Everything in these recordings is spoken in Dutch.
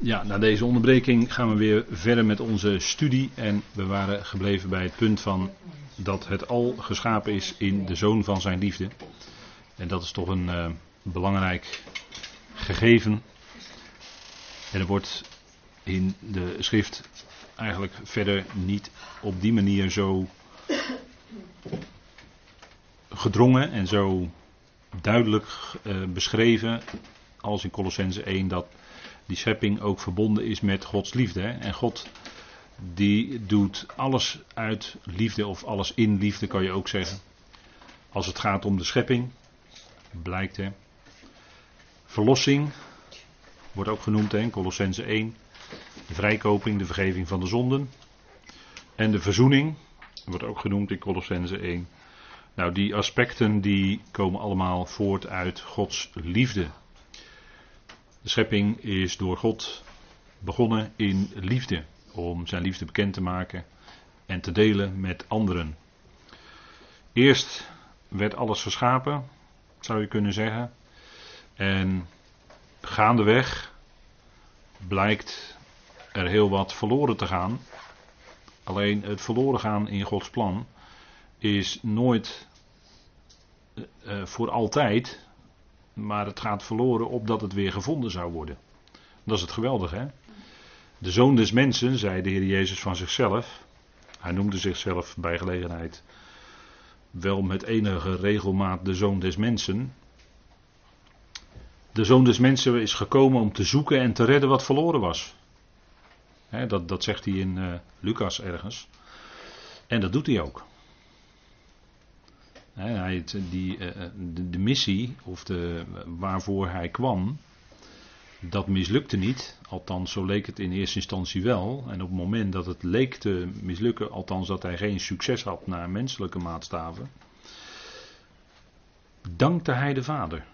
Ja, na deze onderbreking gaan we weer verder met onze studie. En we waren gebleven bij het punt van dat het al geschapen is in de zoon van zijn liefde. En dat is toch een uh, belangrijk gegeven. En er wordt in de schrift eigenlijk verder niet op die manier zo gedrongen en zo duidelijk uh, beschreven als in Colossense 1 dat die schepping ook verbonden is met Gods liefde. Hè? En God die doet alles uit liefde of alles in liefde kan je ook zeggen. Als het gaat om de schepping, blijkt hè. Verlossing wordt ook genoemd hè, in Colossense 1. De vrijkoping, de vergeving van de zonden. En de verzoening wordt ook genoemd in Colossense 1. Nou, die aspecten die komen allemaal voort uit Gods liefde. De schepping is door God begonnen in liefde, om zijn liefde bekend te maken en te delen met anderen. Eerst werd alles geschapen, zou je kunnen zeggen. En gaandeweg blijkt er heel wat verloren te gaan. Alleen het verloren gaan in Gods plan is nooit uh, voor altijd maar het gaat verloren opdat het weer gevonden zou worden. Dat is het geweldige, hè? De zoon des mensen, zei de Heer Jezus van zichzelf. Hij noemde zichzelf bij gelegenheid wel met enige regelmaat de zoon des mensen. De zoon des mensen is gekomen om te zoeken en te redden wat verloren was. dat, dat zegt hij in uh, Lucas ergens. En dat doet hij ook. Hij, die, eh, eh, de, de, missie, of de, waarvoor hij kwam, dat mislukte niet. Althans, zo leek het in eerste instantie wel. En op het moment dat het leek te mislukken, althans dat hij geen succes had naar menselijke maatstaven, dankte hij de Vader.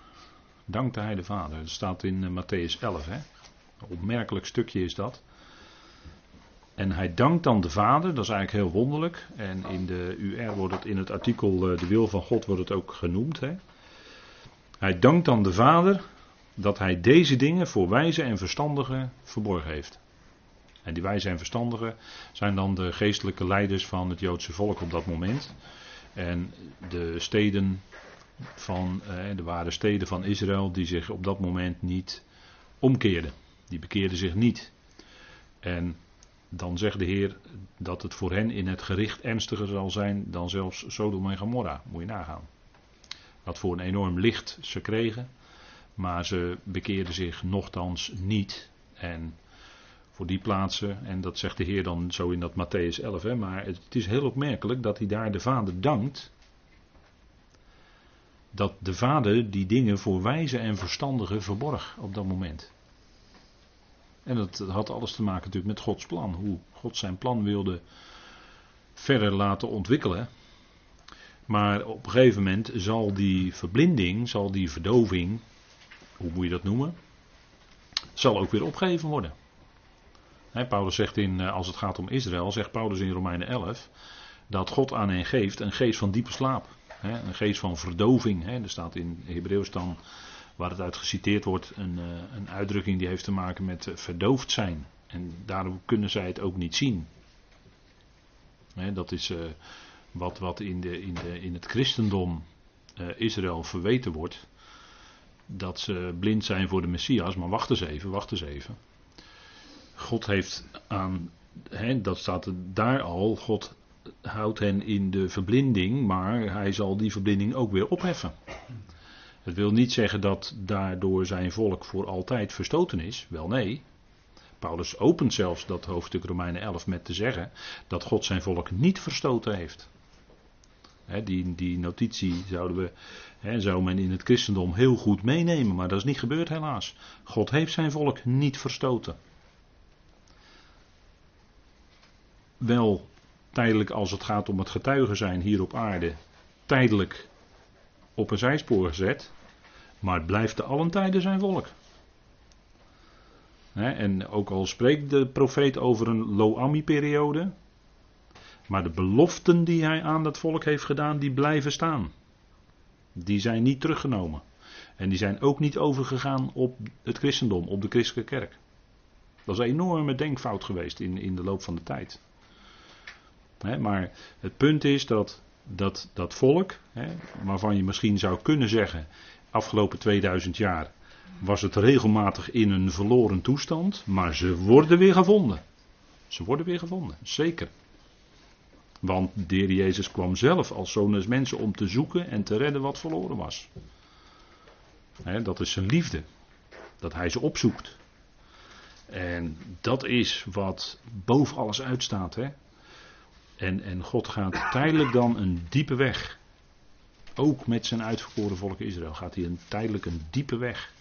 Dankte hij de Vader. Dat staat in uh, Matthäus 11. Hè? Een opmerkelijk stukje is dat. En hij dankt dan de Vader, dat is eigenlijk heel wonderlijk. En in de UR wordt het in het artikel uh, De wil van God wordt het ook genoemd. Hè? Hij dankt dan de Vader dat hij deze dingen voor wijze en verstandigen verborgen heeft. En die wijze en verstandigen zijn dan de geestelijke leiders van het Joodse volk op dat moment. En de steden van, eh, de ware steden van Israël die zich op dat moment niet omkeerden. Die bekeerden zich niet. En dan zegt de Heer dat het voor hen in het gericht ernstiger zal zijn dan zelfs Sodom en Gomorra. Moet je nagaan. Wat voor een enorm licht ze kregen, maar ze bekeerden zich nochtans niet. En voor die plaatsen, en dat zegt de Heer dan zo in dat Matthäus 11, hè, maar het is heel opmerkelijk dat hij daar de Vader dankt. Dat de Vader die dingen voor wijze en verstandigen verborg op dat moment. En dat had alles te maken natuurlijk met Gods plan. Hoe God zijn plan wilde verder laten ontwikkelen. Maar op een gegeven moment zal die verblinding, zal die verdoving, hoe moet je dat noemen, zal ook weer opgegeven worden. Paulus zegt in, eh, als het gaat om Israël, zegt Paulus in Romeinen 11, dat God aan hen geeft een geest van diepe slaap. een geest van verdoving. er staat in Hebreeuws dan waar het uit geciteerd wordt, een, uh, een uitdrukking die heeft te maken met uh, verdoofd zijn. En daarom kunnen zij het ook niet zien. dat is uh, wat, wat in, de, in, de, in het christendom Israël verweten wordt. Dat ze blind zijn voor de Messias, maar wacht eens even, wacht eens even. God heeft aan, dat staat daar al, God houdt hen in de verblinding, maar hij zal die verblinding ook weer opheffen. Het wil niet zeggen dat daardoor zijn volk voor altijd verstoten is. Wel nee. Paulus opent zelfs dat hoofdstuk Romeinen 11 met te zeggen dat God zijn volk niet verstoten heeft. die, die notitie zouden we, he, zou men in het christendom heel goed meenemen, maar dat is niet gebeurd helaas. God heeft zijn volk niet verstoten. Wel tijdelijk als het gaat om het getuigen zijn hier op aarde, tijdelijk op een zijspoor gezet. Maar het blijft te allen tijden zijn volk. en ook al spreekt de profeet over een Loami-periode. Maar de beloften die hij aan dat volk heeft gedaan, die blijven staan. Die zijn niet teruggenomen. En die zijn ook niet overgegaan op het christendom, op de christelijke kerk. Dat is een enorme denkfout geweest in, in de loop van de tijd. maar het punt is dat dat, dat volk, waarvan je misschien zou kunnen zeggen, afgelopen 2000 jaar was het regelmatig in een verloren toestand, maar ze worden weer gevonden. Ze worden weer gevonden, zeker. Want de Jezus kwam zelf als zoon des mensen om te zoeken en te redden wat verloren was. dat is zijn liefde. Dat hij ze opzoekt. En dat is wat boven alles uitstaat. Hè? En, en God gaat tijdelijk dan een diepe weg. Ook met zijn uitverkoren volk Israël gaat hij een, tijdelijk een diepe weg.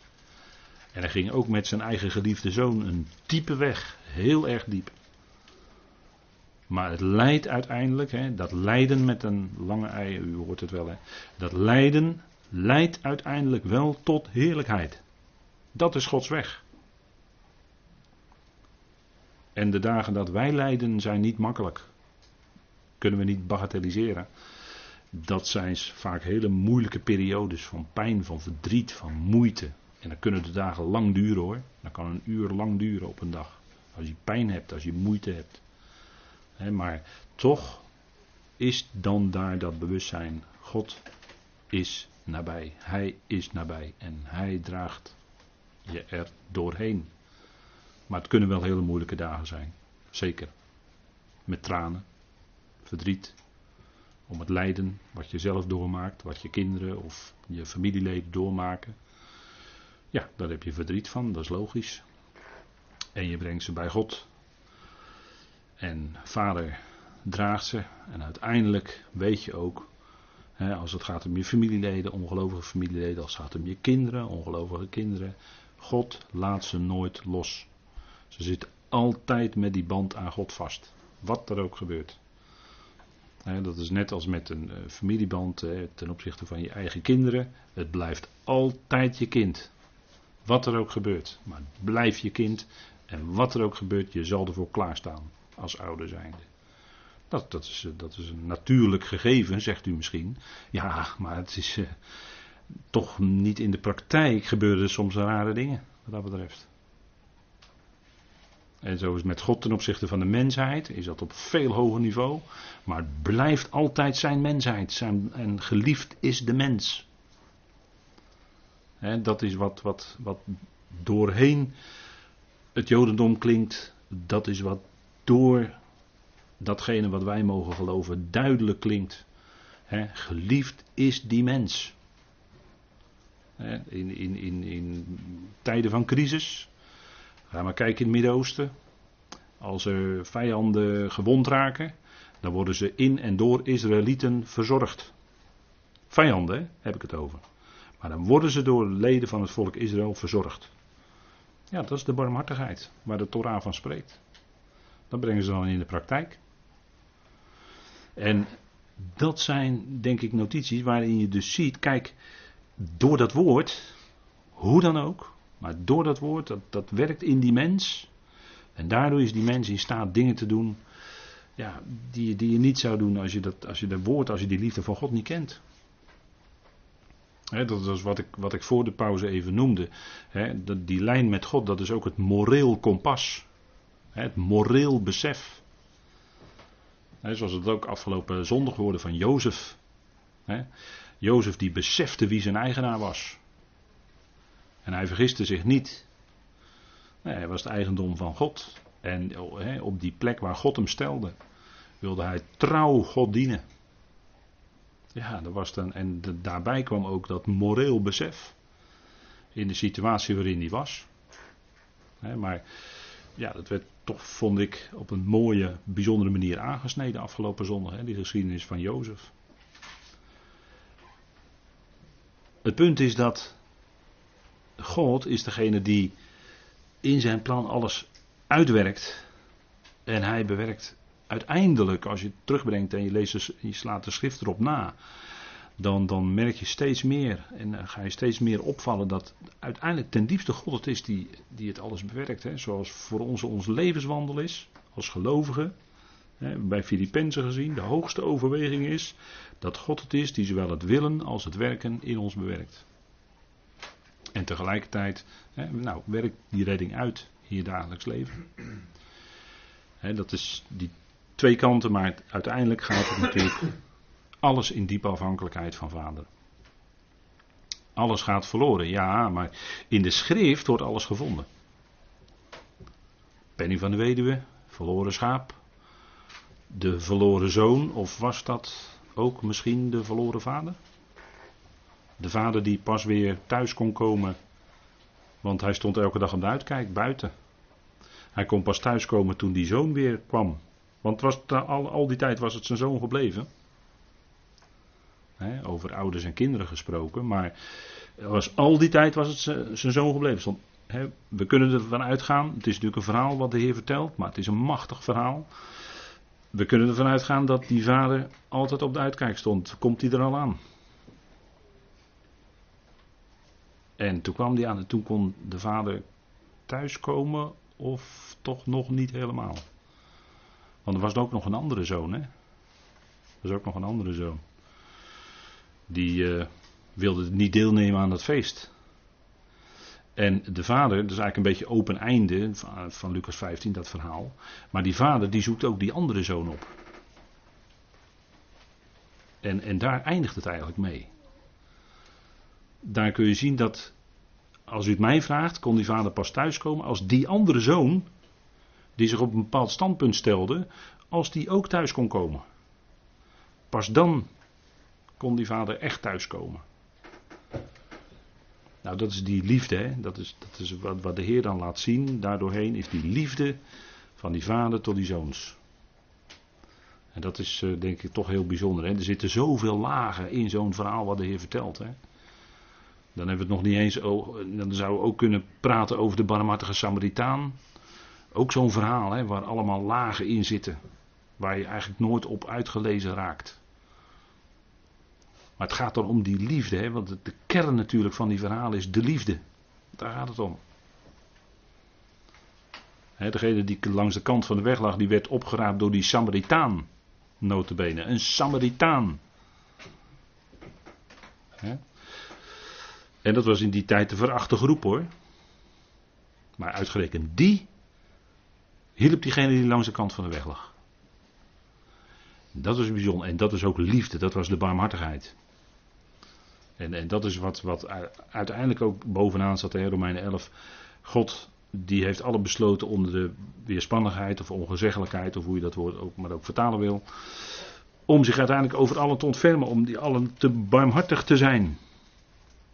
En hij ging ook met zijn eigen geliefde zoon een diepe weg. Heel erg diep. Maar het leidt uiteindelijk, hè, dat lijden met een lange ei, u hoort het wel, hè, dat lijden leidt uiteindelijk wel tot heerlijkheid. Dat is Gods weg. En de dagen dat wij lijden zijn niet makkelijk. Kunnen we niet bagatelliseren. Dat zijn vaak hele moeilijke periodes van pijn, van verdriet, van moeite. En dan kunnen de dagen lang duren hoor. Dan kan een uur lang duren op een dag. Als je pijn hebt, als je moeite hebt maar toch is dan daar dat bewustzijn. God is nabij. Hij is nabij. En hij draagt je er doorheen. Maar het kunnen wel hele moeilijke dagen zijn. Zeker. Met tranen, verdriet, om het lijden wat je zelf doormaakt, wat je kinderen of je familieleden doormaken. Ja, daar heb je verdriet van, dat is logisch. En je brengt ze bij God. En vader draagt ze. En uiteindelijk weet je ook, hè, als het gaat om je familieleden, ongelovige familieleden, als het gaat om je kinderen, ongelovige kinderen. God laat ze nooit los. Ze zitten altijd met die band aan God vast. Wat er ook gebeurt. Dat is net als met een uh, familieband ten opzichte van je eigen kinderen. Het blijft altijd je kind. Wat er ook gebeurt. Maar het blijft je kind. En wat er ook gebeurt, je zal ervoor klaarstaan als ouder zijnde. Dat, dat, is, dat is een natuurlijk gegeven, zegt u misschien. Ja, maar het is uh, toch niet in de praktijk gebeuren er soms rare dingen, wat dat betreft. En zo is met God ten opzichte van de mensheid, is dat op veel hoger niveau. Maar het blijft altijd zijn mensheid. Zijn, en geliefd is de mens. dat is wat, wat, wat doorheen het Jodendom klinkt. Dat is wat door datgene wat wij mogen geloven duidelijk klinkt. geliefd is die mens. in, in, in, in tijden van crisis. Ga maar kijken in het Midden-Oosten. Als er vijanden gewond raken, dan worden ze in en door Israëlieten verzorgd. Vijanden, heb ik het over. Maar dan worden ze door leden van het volk Israël verzorgd. Ja, dat is de barmhartigheid waar de Torah van spreekt. Dat brengen ze dan in de praktijk. En dat zijn, denk ik, notities waarin je dus ziet, kijk, door dat woord, hoe dan ook, maar door dat woord, dat, dat werkt in die mens. En daardoor is die mens in staat dingen te doen ja, die, die je niet zou doen als je, dat, als je dat woord, als je die liefde van God niet kent. dat is wat ik, wat ik voor de pauze even noemde. die lijn met God, dat is ook het moreel kompas. Het moreel besef. zoals het ook afgelopen zondag hoorde van Jozef. Jozef die besefte wie zijn eigenaar was. En hij vergiste zich niet. Nee, hij was het eigendom van God. En op die plek waar God hem stelde, wilde hij trouw God dienen. Ja, dat was dan, en daarbij kwam ook dat moreel besef. In de situatie waarin hij was. maar ja, dat werd toch, vond ik, op een mooie, bijzondere manier aangesneden afgelopen zondag. Die geschiedenis van Jozef. Het punt is dat God is degene die in zijn plan alles uitwerkt. En hij bewerkt uiteindelijk, als je het terugbrengt en je, leest, je slaat de schrift erop na, dan, dan merk je steeds meer en dan ga je steeds meer opvallen dat uiteindelijk ten diepste God het is die, die het alles bewerkt. Hè? Zoals voor ons ons levenswandel is, als gelovigen. Hè, bij Filippenzen gezien, de hoogste overweging is dat God het is die zowel het willen als het werken in ons bewerkt. En tegelijkertijd, hè, nou, werkt die redding uit. hier dagelijks leven. dat is die twee kanten, maar uiteindelijk gaat het natuurlijk alles in diepe afhankelijkheid van vader. Alles gaat verloren, ja, maar in de schrift wordt alles gevonden. Penny van de weduwe, verloren schaap, de verloren zoon, of was dat ook misschien de verloren vader? De vader die pas weer thuis kon komen, want hij stond elke dag aan de uitkijk buiten. Hij kon pas thuiskomen toen die zoon weer kwam. Want was al, al die tijd was het zijn zoon gebleven. over ouders en kinderen gesproken. Maar was, al die tijd was het zijn zoon gebleven. we kunnen ervan uitgaan. Het is natuurlijk een verhaal wat de Heer vertelt. Maar het is een machtig verhaal. We kunnen ervan uitgaan dat die vader altijd op de uitkijk stond. Komt hij er al aan? En toen kwam hij aan en toen kon de vader thuiskomen of toch nog niet helemaal. Want er was ook nog een andere zoon, hè? Er was ook nog een andere zoon. Die uh, wilde niet deelnemen aan dat feest. En de vader, dat is eigenlijk een beetje open einde van, van Lucas 15, dat verhaal. Maar die vader die zoekt ook die andere zoon op. En, en daar eindigt het eigenlijk mee. Daar kun je zien dat, als u het mij vraagt, kon die vader pas thuiskomen als die andere zoon, die zich op een bepaald standpunt stelde, als die ook thuis kon komen. Pas dan kon die vader echt thuiskomen. Nou, dat is die liefde, hè? Dat, is, dat is wat, wat de Heer dan laat zien. Daardoorheen is die liefde van die vader tot die zoons. En dat is uh, denk ik toch heel bijzonder. Hè? Er zitten zoveel lagen in zo'n verhaal wat de Heer vertelt. Hè? Dan hebben we het nog niet eens. dan zouden we ook kunnen praten over de barmhartige Samaritaan. Ook zo'n verhaal hè, waar allemaal lagen in zitten. Waar je eigenlijk nooit op uitgelezen raakt. Maar het gaat dan om die liefde, hè, want de kern natuurlijk van die verhalen is de liefde. Daar gaat het om. Hè, degene die langs de kant van de weg lag, die werd opgeraapt door die Samaritaan. Notabene, een Samaritaan. Hè? En dat was in die tijd de verachte groep hoor. Maar uitgerekend die hielp diegene die langs de kant van de weg lag. Dat was bijzonder. En dat is ook liefde, dat was de barmhartigheid. En, en dat is wat, wat uiteindelijk ook bovenaan staat in Romeinen 11. God die heeft alle besloten onder de weerspannigheid of ongezeggelijkheid, of hoe je dat woord ook maar ook vertalen wil. Om zich uiteindelijk over allen te ontfermen, om die allen te barmhartig te zijn.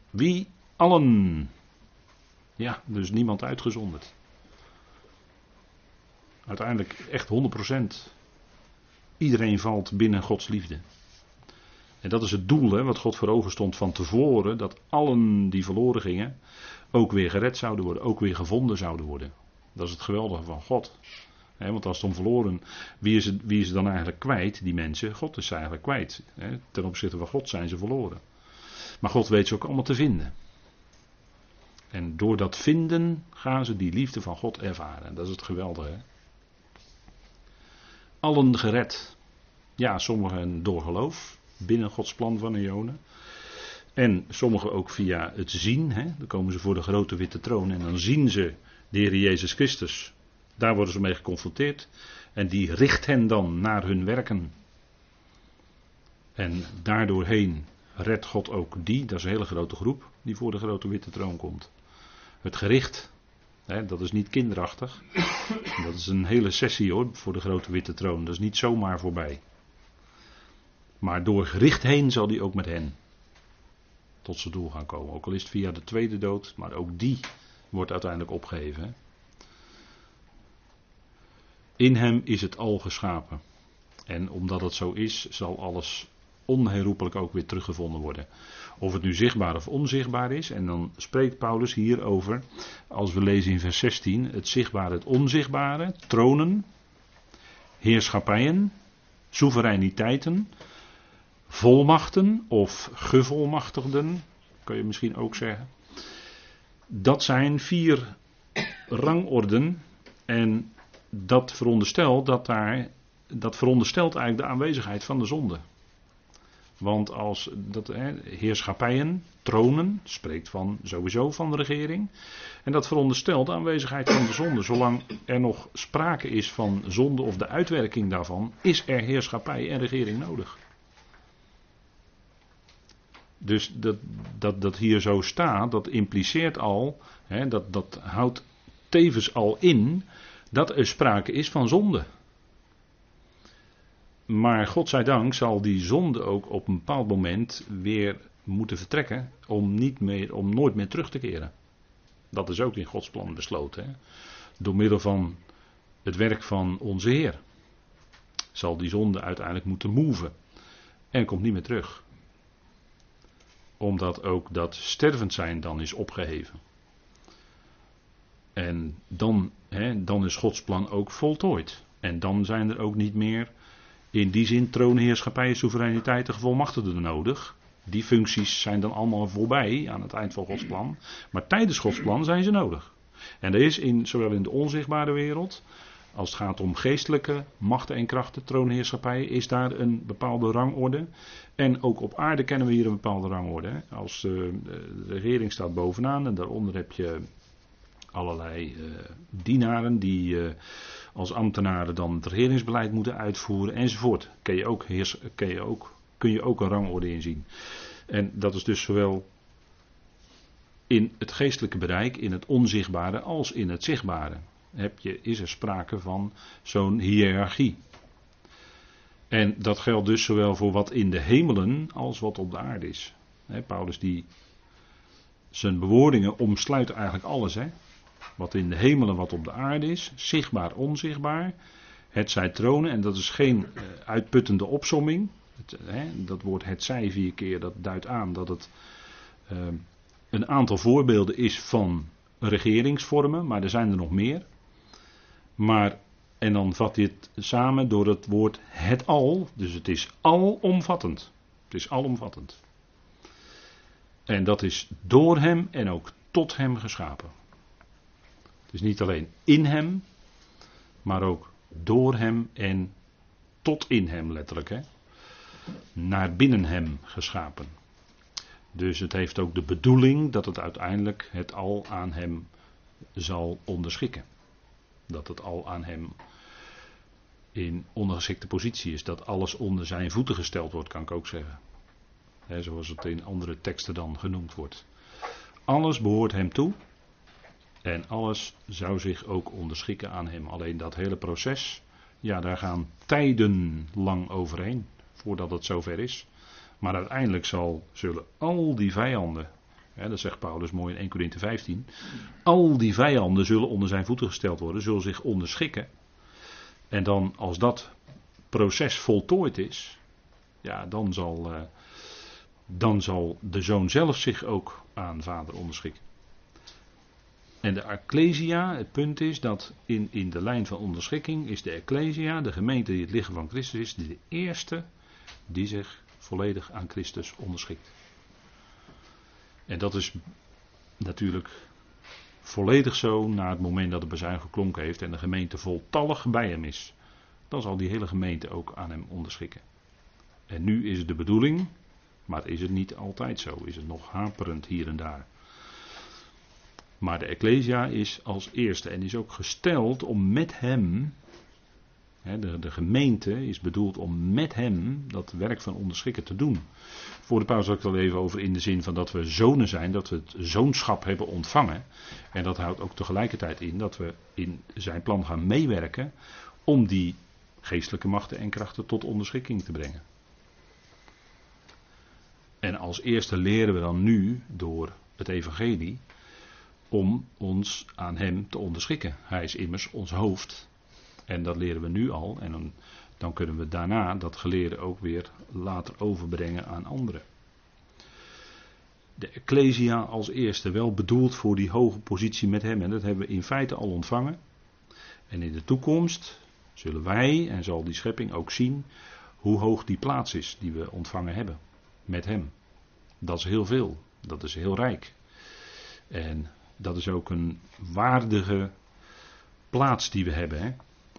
Wie? Allen. Ja, dus niemand uitgezonderd. Uiteindelijk echt 100%. Iedereen valt binnen Gods liefde. En dat is het doel hè, wat God voor ogen stond van tevoren. Dat allen die verloren gingen ook weer gered zouden worden. Ook weer gevonden zouden worden. Dat is het geweldige van God. want als het om verloren, wie is, het, wie is het dan eigenlijk kwijt, die mensen? God is ze eigenlijk kwijt. ten opzichte van God zijn ze verloren. Maar God weet ze ook allemaal te vinden. En door dat vinden gaan ze die liefde van God ervaren. Dat is het geweldige. Hè? Allen gered. Ja, sommigen door geloof binnen Gods plan van Ionen. En sommigen ook via het zien. Hè? Dan komen ze voor de grote witte troon en dan zien ze de Heer Jezus Christus. Daar worden ze mee geconfronteerd. En die richt hen dan naar hun werken. En daardoorheen redt God ook die, dat is een hele grote groep, die voor de grote witte troon komt. Het gericht, hè, dat is niet kinderachtig. Dat is een hele sessie hoor, voor de grote witte troon. Dat is niet zomaar voorbij. Maar door gericht heen zal hij ook met hen tot zijn doel gaan komen. Ook al is het via de tweede dood, maar ook die wordt uiteindelijk opgeheven. In hem is het al geschapen. En omdat het zo is, zal alles onherroepelijk ook weer teruggevonden worden. Of het nu zichtbaar of onzichtbaar is. En dan spreekt Paulus hier over, als we lezen in vers 16, het zichtbare, het onzichtbare, tronen, heerschappijen, soevereiniteiten, volmachten of gevolmachtigden, kun je misschien ook zeggen. Dat zijn vier rangorden en dat veronderstelt dat daar, dat veronderstelt eigenlijk de aanwezigheid van de zonde. Want als dat, heerschappijen, tronen, spreekt van sowieso van de regering. En dat veronderstelt de aanwezigheid van de zonde. Zolang er nog sprake is van zonde of de uitwerking daarvan, is er heerschappij en regering nodig. Dus dat, dat, dat hier zo staat, dat impliceert al, hè, dat, dat houdt tevens al in dat er sprake is van zonde. Maar God zij dank zal die zonde ook op een bepaald moment weer moeten vertrekken om, niet meer, om nooit meer terug te keren. Dat is ook in Gods plan besloten. Hè? Door middel van het werk van onze Heer zal die zonde uiteindelijk moeten moven en komt niet meer terug. Omdat ook dat stervend zijn dan is opgeheven. En dan, hè, dan is Gods plan ook voltooid. En dan zijn er ook niet meer in die zin troonheerschappij, soevereiniteit en gevolmachtigden nodig. Die functies zijn dan allemaal voorbij aan het eind van Gods plan. Maar tijdens Gods plan zijn ze nodig. En er is in, zowel in de onzichtbare wereld, als het gaat om geestelijke machten en krachten, troonheerschappij, is daar een bepaalde rangorde. En ook op aarde kennen we hier een bepaalde rangorde. Als uh, de regering staat bovenaan en daaronder heb je allerlei uh, dienaren die uh, als ambtenaren dan het regeringsbeleid moeten uitvoeren enzovoort. Kun je ook, heers, kun je ook, kun je ook een rangorde inzien. En dat is dus zowel in het geestelijke bereik, in het onzichtbare, als in het zichtbare. Heb je, is er sprake van zo'n hiërarchie. En dat geldt dus zowel voor wat in de hemelen als wat op de aarde is. Paulus die zijn bewoordingen omsluiten eigenlijk alles. Hè? Wat in de hemelen, wat op de aarde is, zichtbaar, onzichtbaar. Het zij tronen, en dat is geen uh, uitputtende opsomming. Het, hè, dat woord het zij vier keer, dat duidt aan dat het uh, een aantal voorbeelden is van regeringsvormen, maar er zijn er nog meer. Maar, en dan vat dit samen door het woord het al, dus het is alomvattend. Het is alomvattend. En dat is door hem en ook tot hem geschapen. Dus niet alleen in hem, maar ook door hem en tot in hem letterlijk. Hè? Naar binnen hem geschapen. Dus het heeft ook de bedoeling dat het uiteindelijk het al aan hem zal onderschikken. Dat het al aan hem in ondergeschikte positie is. Dat alles onder zijn voeten gesteld wordt, kan ik ook zeggen. zoals het in andere teksten dan genoemd wordt. Alles behoort hem toe. En alles zou zich ook onderschikken aan hem. Alleen dat hele proces, ja, daar gaan tijden lang overheen voordat het zover is. Maar uiteindelijk zal, zullen al die vijanden, hè, dat zegt Paulus mooi in 1 Corinthië 15, al die vijanden zullen onder zijn voeten gesteld worden, zullen zich onderschikken. En dan als dat proces voltooid is, ja, dan zal, uh, dan zal de zoon zelf zich ook aan vader onderschikken. En de Ecclesia, het punt is dat in, in de lijn van onderschikking is de Ecclesia, de gemeente die het lichaam van Christus is, de eerste die zich volledig aan Christus onderschikt. En dat is natuurlijk volledig zo na het moment dat de bezuin geklonken heeft en de gemeente voltallig bij hem is. Dan zal die hele gemeente ook aan hem onderschikken. En nu is het de bedoeling, maar is het niet altijd zo, is het nog haperend hier en daar. Maar de Ecclesia is als eerste en is ook gesteld om met hem, de, de gemeente is bedoeld om met hem dat werk van onderschikken te doen. Voor de pauze had ik het al even over in de zin van dat we zonen zijn, dat we het zoonschap hebben ontvangen. En dat houdt ook tegelijkertijd in dat we in zijn plan gaan meewerken om die geestelijke machten en krachten tot onderschikking te brengen. En als eerste leren we dan nu door het evangelie om ons aan Hem te onderschikken. Hij is immers ons hoofd. En dat leren we nu al. En dan, kunnen we daarna dat geleerde ook weer later overbrengen aan anderen. De Ecclesia als eerste wel bedoeld voor die hoge positie met Hem. En dat hebben we in feite al ontvangen. En in de toekomst zullen wij en zal die schepping ook zien hoe hoog die plaats is die we ontvangen hebben met Hem. Dat is heel veel. Dat is heel rijk. En dat is ook een waardige plaats die we hebben. Hè?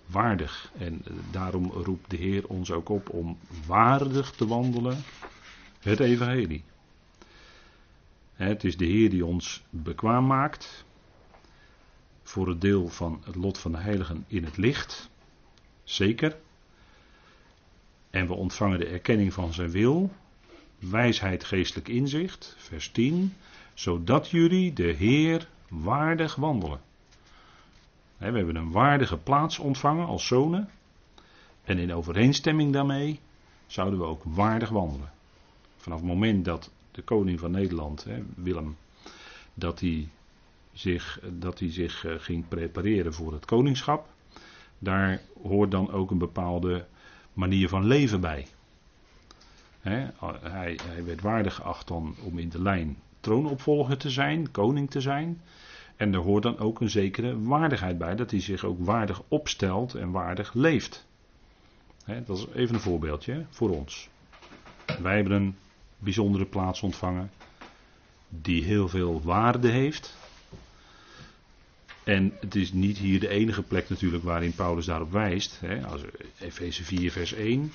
Waardig. En eh, daarom roept de Heer ons ook op om waardig te wandelen Het evangelie. Het is de Heer die ons bekwaam maakt voor het deel van het lot van de heiligen in het licht. Zeker. En we ontvangen de erkenning van zijn wil, wijsheid, geestelijk inzicht, vers 10, zodat jullie de Heer waardig wandelen. We hebben een waardige plaats ontvangen als zonen. En in overeenstemming daarmee zouden we ook waardig wandelen. Vanaf het moment dat de koning van Nederland, Willem, dat hij zich, dat hij zich eh, ging prepareren voor het koningschap, daar hoort dan ook een bepaalde manier van leven bij. hij, hij, werd waardig geacht om in de lijn troonopvolger te zijn, koning te zijn. En er hoort dan ook een zekere waardigheid bij, dat hij zich ook waardig opstelt en waardig leeft. dat is even een voorbeeldje voor ons. Wij hebben een bijzondere plaats ontvangen, die heel veel waarde heeft. En het is niet hier de enige plek natuurlijk waarin Paulus daarop wijst. Efeze 4, vers 1.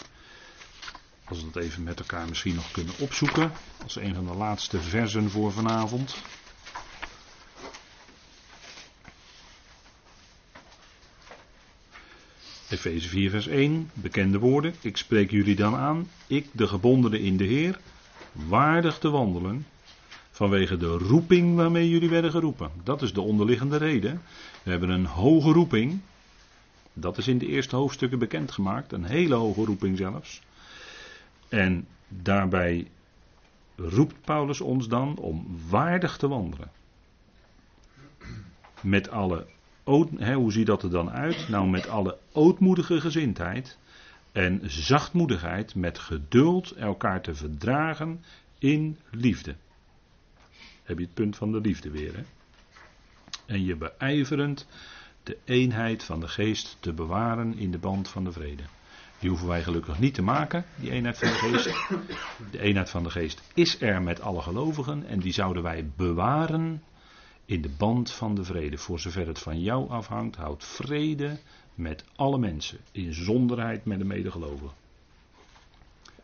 Als we dat even met elkaar misschien nog kunnen opzoeken. Als een van de laatste versen voor vanavond. Efeze 4, vers 1, bekende woorden. Ik spreek jullie dan aan, ik, de gebondene in de Heer, waardig te wandelen vanwege de roeping waarmee jullie werden geroepen. Dat is de onderliggende reden. We hebben een hoge roeping. Dat is in de eerste hoofdstukken bekendgemaakt. Een hele hoge roeping zelfs. En daarbij roept Paulus ons dan om waardig te wandelen. Met alle, hoe ziet dat er dan uit? Nou, met alle ootmoedige gezindheid en zachtmoedigheid, met geduld elkaar te verdragen in liefde heb je het punt van de liefde weer. Hè? En je beijverend de eenheid van de geest te bewaren in de band van de vrede. Die hoeven wij gelukkig niet te maken, die eenheid van de geest. De eenheid van de geest is er met alle gelovigen en die zouden wij bewaren in de band van de vrede. Voor zover het van jou afhangt, houd vrede met alle mensen, in zonderheid met de medegelovigen.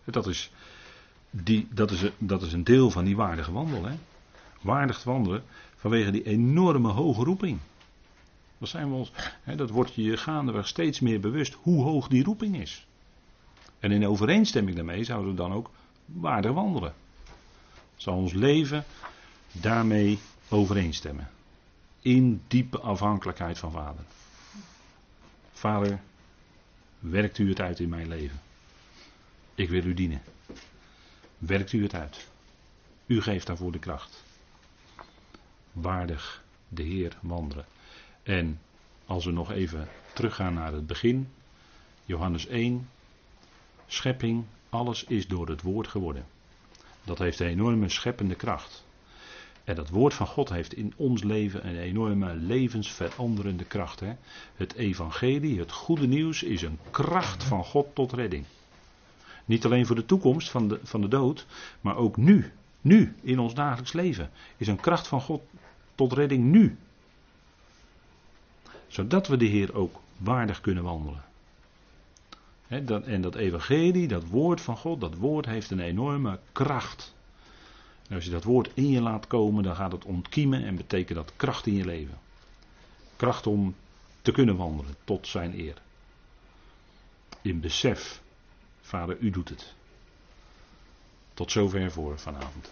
Dat is, die, dat, is, dat is een deel van die waardige wandel. Hè? waardig wandelen vanwege die enorme hoge roeping. Dat, zijn we ons, hè, dat wordt je gaandeweg steeds meer bewust hoe hoog die roeping is. En in overeenstemming daarmee zouden we dan ook waardig wandelen. Zal ons leven daarmee overeenstemmen. In diepe afhankelijkheid van Vader. Vader, werkt u het uit in mijn leven. Ik wil u dienen. Werkt u het uit. U geeft daarvoor de kracht waardig de Heer wandelen. En als we nog even teruggaan naar het begin, Johannes 1, schepping, alles is door het woord geworden. Dat heeft een enorme scheppende kracht. En dat woord van God heeft in ons leven een enorme levensveranderende kracht. Hè? Het evangelie, het goede nieuws, is een kracht van God tot redding. Niet alleen voor de toekomst van de, van de dood, maar ook nu. Nu, in ons dagelijks leven, is een kracht van God tot redding nu. Zodat we de Heer ook waardig kunnen wandelen. en dat evangelie, dat woord van God, dat woord heeft een enorme kracht. En als je dat woord in je laat komen, dan gaat het ontkiemen en betekent dat kracht in je leven. Kracht om te kunnen wandelen tot zijn eer. In besef, Vader, u doet het. Tot zover voor vanavond.